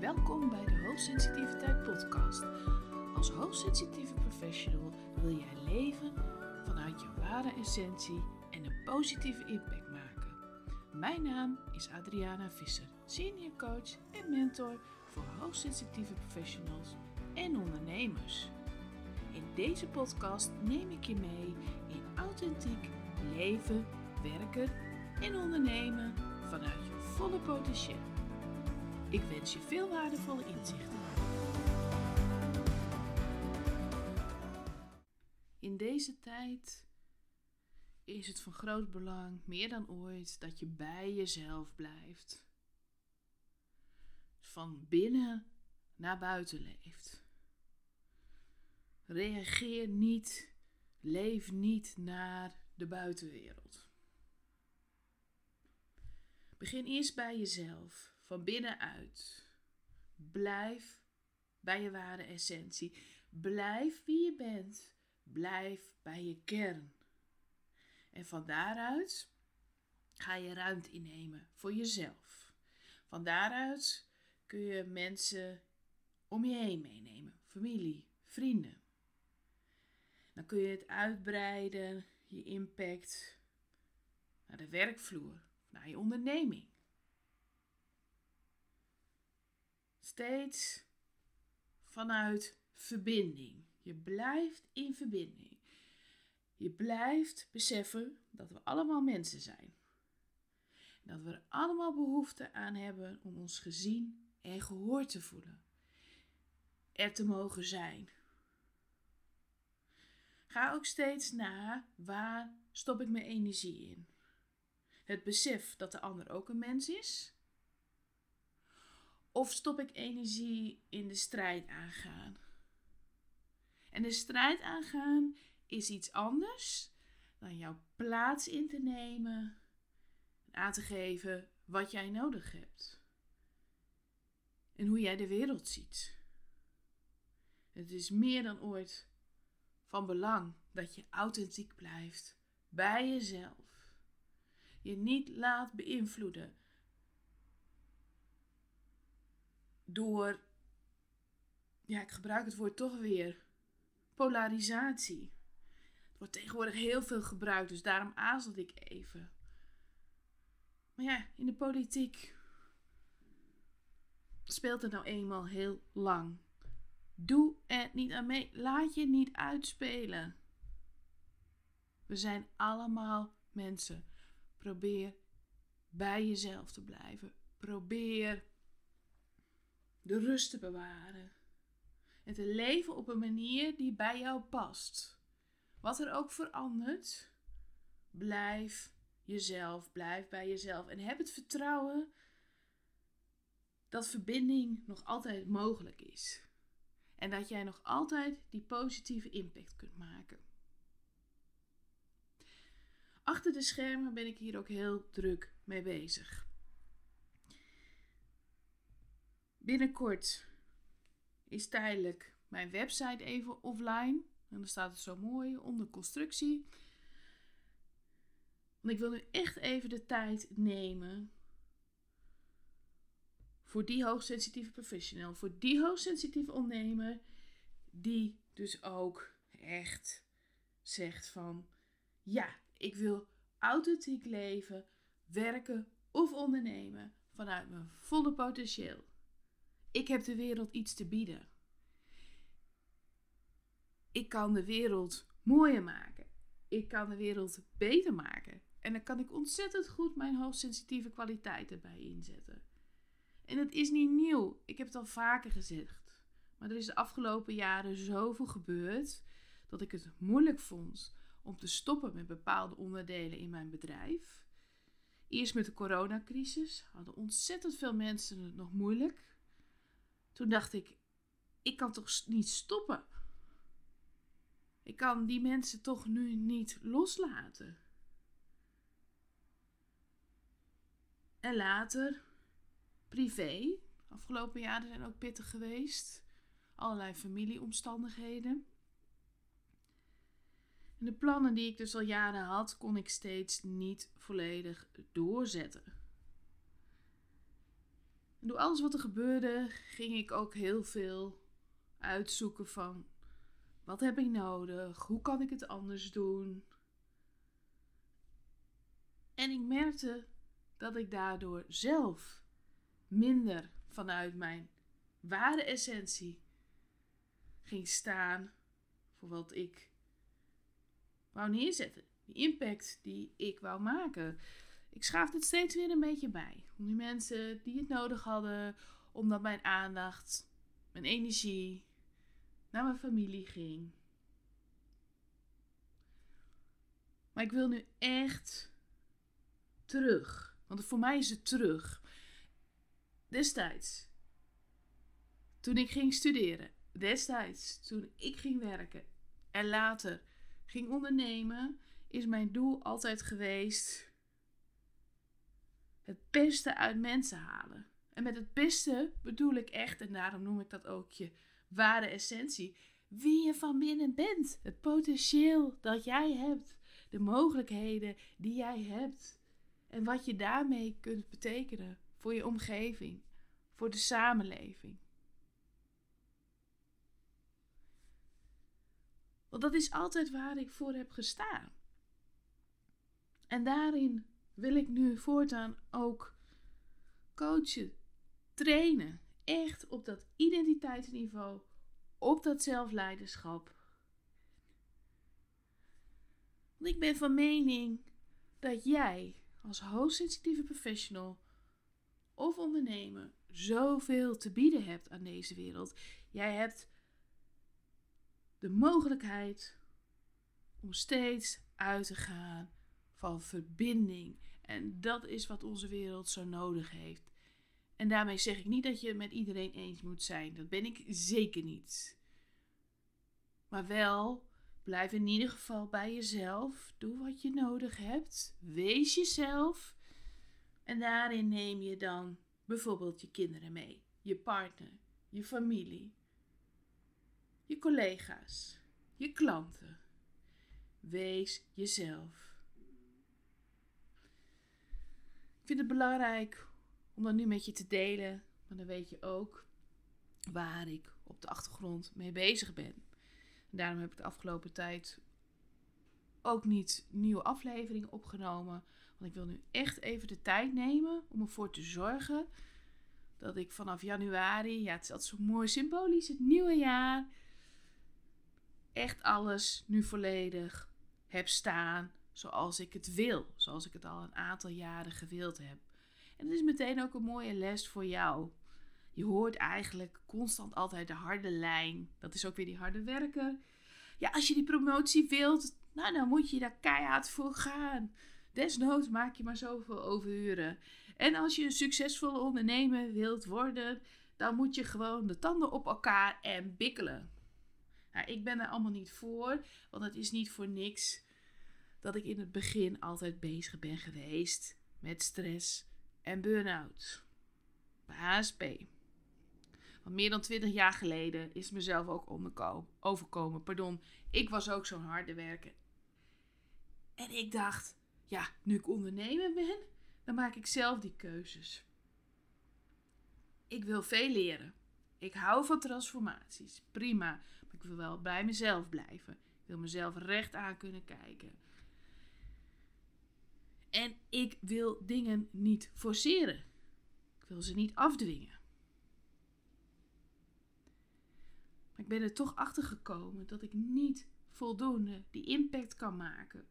Welkom bij de Hoogsensitiviteit Podcast. Als hoogsensitieve professional wil jij leven vanuit je ware essentie en een positieve impact maken. Mijn naam is Adriana Visser, senior coach en mentor voor hoogsensitieve professionals en ondernemers. In deze podcast neem ik je mee in authentiek leven, werken en ondernemen vanuit je volle potentieel. Ik wens je veel waardevolle inzichten. In deze tijd is het van groot belang, meer dan ooit, dat je bij jezelf blijft. Van binnen naar buiten leeft. Reageer niet, leef niet naar de buitenwereld. Begin eerst bij jezelf, van binnenuit. Blijf bij je ware essentie. Blijf wie je bent. Blijf bij je kern. En van daaruit ga je ruimte innemen voor jezelf. Van daaruit kun je mensen om je heen meenemen, familie, vrienden. Dan kun je het uitbreiden, je impact naar de werkvloer, naar je onderneming. Steeds vanuit verbinding. Je blijft in verbinding. Je blijft beseffen dat we allemaal mensen zijn. Dat we er allemaal behoefte aan hebben om ons gezien en gehoord te voelen. Er te mogen zijn. Ga ook steeds na waar stop ik mijn energie in. Het besef dat de ander ook een mens is. Of stop ik energie in de strijd aangaan. En de strijd aangaan is iets anders dan jouw plaats in te nemen en aan te geven wat jij nodig hebt. En hoe jij de wereld ziet. Het is meer dan ooit van belang dat je authentiek blijft bij jezelf. Je niet laat beïnvloeden door, ja, ik gebruik het woord toch weer, polarisatie. Het wordt tegenwoordig heel veel gebruikt, dus daarom aarzelde ik even. Maar ja, in de politiek speelt het nou eenmaal heel lang. Doe er niet aan mee. Laat je niet uitspelen. We zijn allemaal mensen. Probeer bij jezelf te blijven. Probeer de rust te bewaren. En te leven op een manier die bij jou past. Wat er ook verandert, blijf jezelf, blijf bij jezelf. En heb het vertrouwen dat verbinding nog altijd mogelijk is. En dat jij nog altijd die positieve impact kunt maken. Achter de schermen ben ik hier ook heel druk mee bezig. Binnenkort is tijdelijk mijn website even offline. En dan staat het zo mooi onder constructie. Want ik wil nu echt even de tijd nemen voor die hoogsensitieve professional, voor die hoogsensitieve ondernemer, die dus ook echt zegt van ja, ik wil authentiek leven, werken of ondernemen vanuit mijn volle potentieel. Ik heb de wereld iets te bieden. Ik kan de wereld mooier maken. Ik kan de wereld beter maken. En dan kan ik ontzettend goed mijn hoogsensitieve kwaliteiten bij inzetten. En het is niet nieuw. Ik heb het al vaker gezegd. Maar er is de afgelopen jaren zoveel gebeurd dat ik het moeilijk vond om te stoppen met bepaalde onderdelen in mijn bedrijf. Eerst met de coronacrisis hadden ontzettend veel mensen het nog moeilijk. Toen dacht ik, ik kan toch niet stoppen? Ik kan die mensen toch nu niet loslaten? En later, privé. Afgelopen jaren zijn ook pittig geweest. Allerlei familieomstandigheden. En de plannen die ik dus al jaren had, kon ik steeds niet volledig doorzetten. Door alles wat er gebeurde, ging ik ook heel veel uitzoeken van wat heb ik nodig? Hoe kan ik het anders doen? En ik merkte dat ik daardoor zelf minder vanuit mijn ware essentie ging staan voor wat ik wou neerzetten. Die impact die ik wou maken. Ik schaaf het steeds weer een beetje bij. Om die mensen die het nodig hadden, omdat mijn aandacht, mijn energie naar mijn familie ging. Maar ik wil nu echt terug. Want voor mij is het terug. Destijds, toen ik ging studeren, destijds, toen ik ging werken en later ging ondernemen, is mijn doel altijd geweest het beste uit mensen halen. En met het beste bedoel ik echt, en daarom noem ik dat ook je ware essentie, wie je van binnen bent. Het potentieel dat jij hebt, de mogelijkheden die jij hebt en wat je daarmee kunt betekenen voor je omgeving, voor de samenleving. Want dat is altijd waar ik voor heb gestaan. En daarin wil ik nu voortaan ook coachen, trainen. Echt op dat identiteitsniveau, op dat zelfleiderschap. Want ik ben van mening dat jij als hoogsensitieve professional of ondernemer zoveel te bieden hebt aan deze wereld. Jij hebt de mogelijkheid om steeds uit te gaan van verbinding. En dat is wat onze wereld zo nodig heeft. En daarmee zeg ik niet dat je het met iedereen eens moet zijn. Dat ben ik zeker niet. Maar wel, blijf in ieder geval bij jezelf. Doe wat je nodig hebt. Wees jezelf. En daarin neem je dan bijvoorbeeld je kinderen mee, je partner, je familie, je collega's, je klanten. Wees jezelf. Ik vind het belangrijk om dat nu met je te delen, maar dan weet je ook waar ik op de achtergrond mee bezig ben. En daarom heb ik de afgelopen tijd ook niet nieuwe afleveringen opgenomen. Want ik wil nu echt even de tijd nemen om ervoor te zorgen dat ik vanaf januari, ja, het is altijd zo mooi symbolisch, het nieuwe jaar, echt alles nu volledig heb staan zoals ik het wil. Zoals ik het al een aantal jaren gewild heb. En het is meteen ook een mooie les voor jou. Je hoort eigenlijk constant altijd de harde lijn. Dat is ook weer die harde werker. Ja, als je die promotie wilt, nou dan moet je daar keihard voor gaan. Desnoods maak je maar zoveel overuren. En als je een succesvolle ondernemer wilt worden, dan moet je gewoon de tanden op elkaar en bikkelen. Nou, ik ben er allemaal niet voor, want het is niet voor niks dat ik in het begin altijd bezig ben geweest met stress en burn-out. HSP. Want meer dan 20 jaar geleden is mezelf ook overkomen. Pardon, ik was ook zo'n harde werker. En ik dacht, ja, nu ik ondernemer ben, dan maak ik zelf die keuzes. Ik wil veel leren. Ik hou van transformaties. Prima. Maar ik wil wel bij mezelf blijven. Ik wil mezelf recht aan kunnen kijken. En ik wil dingen niet forceren. Ik wil ze niet afdwingen. Ik ben er toch achter gekomen dat ik niet voldoende die impact kan maken.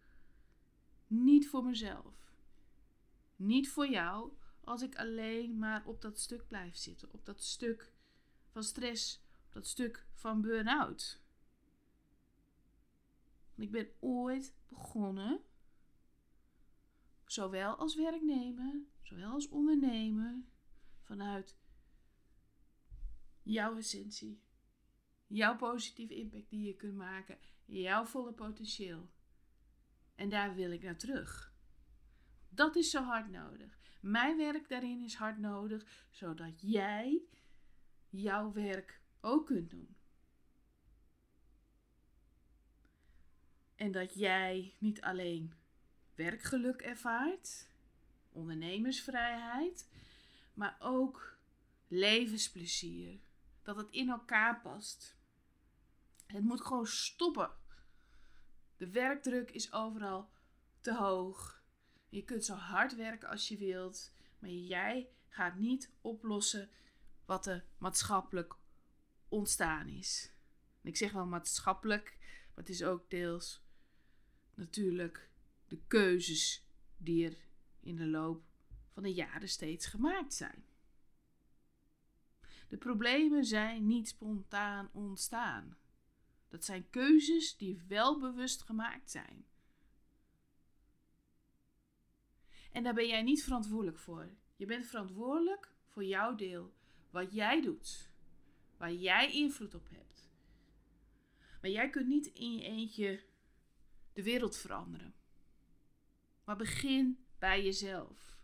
Niet voor mezelf. Niet voor jou als ik alleen maar op dat stuk blijf zitten. Op dat stuk van stress. Op dat stuk van burn-out. Ik ben ooit begonnen zowel als werknemer, zowel als ondernemer, vanuit jouw essentie, jouw positieve impact die je kunt maken, jouw volle potentieel. En daar wil ik naar terug. Dat is zo hard nodig. Mijn werk daarin is hard nodig, zodat jij jouw werk ook kunt doen. En dat jij niet alleen werkgeluk ervaart, ondernemersvrijheid, maar ook levensplezier. Dat het in elkaar past. Het moet gewoon stoppen. De werkdruk is overal te hoog. Je kunt zo hard werken als je wilt, maar jij gaat niet oplossen wat er maatschappelijk ontstaan is. ik zeg wel maatschappelijk, maar het is ook deels natuurlijk de keuzes die er in de loop van de jaren steeds gemaakt zijn. De problemen zijn niet spontaan ontstaan. Dat zijn keuzes die wel bewust gemaakt zijn. En daar ben jij niet verantwoordelijk voor. Je bent verantwoordelijk voor jouw deel. Wat jij doet. Waar jij invloed op hebt. Maar jij kunt niet in je eentje de wereld veranderen. Maar begin bij jezelf.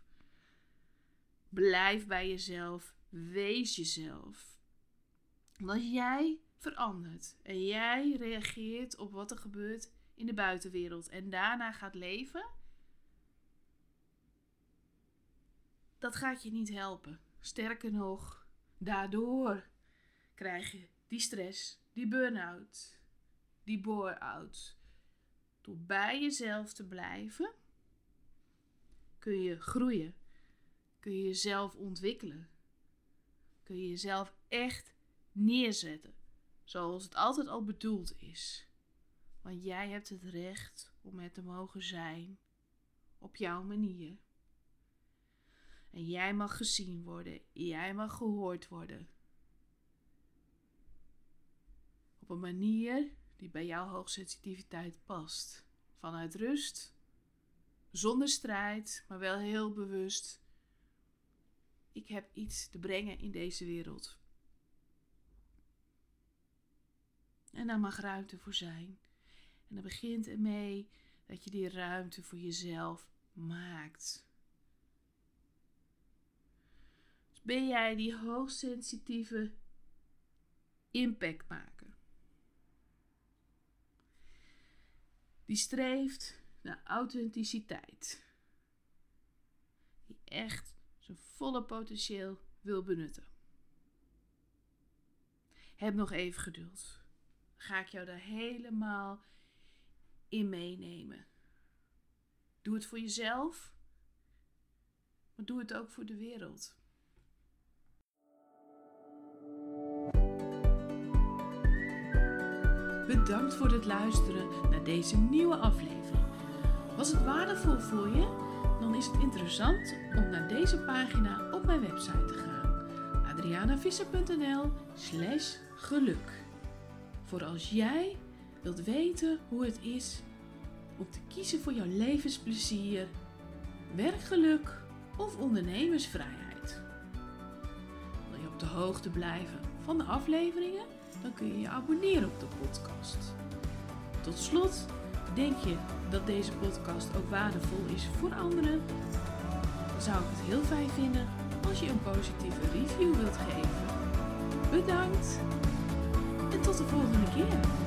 Blijf bij jezelf. Wees jezelf. Als jij verandert en jij reageert op wat er gebeurt in de buitenwereld en daarna gaat leven, dat gaat je niet helpen. Sterker nog, daardoor krijg je die stress, die burn-out, die bore-out. Door bij jezelf te blijven, kun je groeien, kun je jezelf ontwikkelen, kun je jezelf echt neerzetten zoals het altijd al bedoeld is. Want jij hebt het recht om het te mogen zijn op jouw manier. En jij mag gezien worden, jij mag gehoord worden. Op een manier die bij jouw hoogsensitiviteit past. Vanuit rust, zonder strijd, maar wel heel bewust. Ik heb iets te brengen in deze wereld. En daar mag ruimte voor zijn. En dan begint ermee dat je die ruimte voor jezelf maakt. Dus ben jij die hoogsensitieve impact maken. Die streeft authenticiteit. Die echt zijn volle potentieel wil benutten. Heb nog even geduld ga ik jou daar helemaal in meenemen. Doe het voor jezelf, maar doe het ook voor de wereld. Bedankt voor het luisteren naar deze nieuwe aflevering. Was het waardevol voor je? Dan is het interessant om naar deze pagina op mijn website te gaan. adrianavisser.nl slash geluk voor als jij wilt weten hoe het is om te kiezen voor jouw levensplezier, werkgeluk of ondernemersvrijheid. Wil je op de hoogte blijven van de afleveringen? Dan kun je je abonneren op de podcast. Tot slot, denk je dat deze podcast ook waardevol is voor anderen? Dan zou ik het heel fijn vinden als je een positieve review wilt geven. Bedankt! En tot de volgende keer.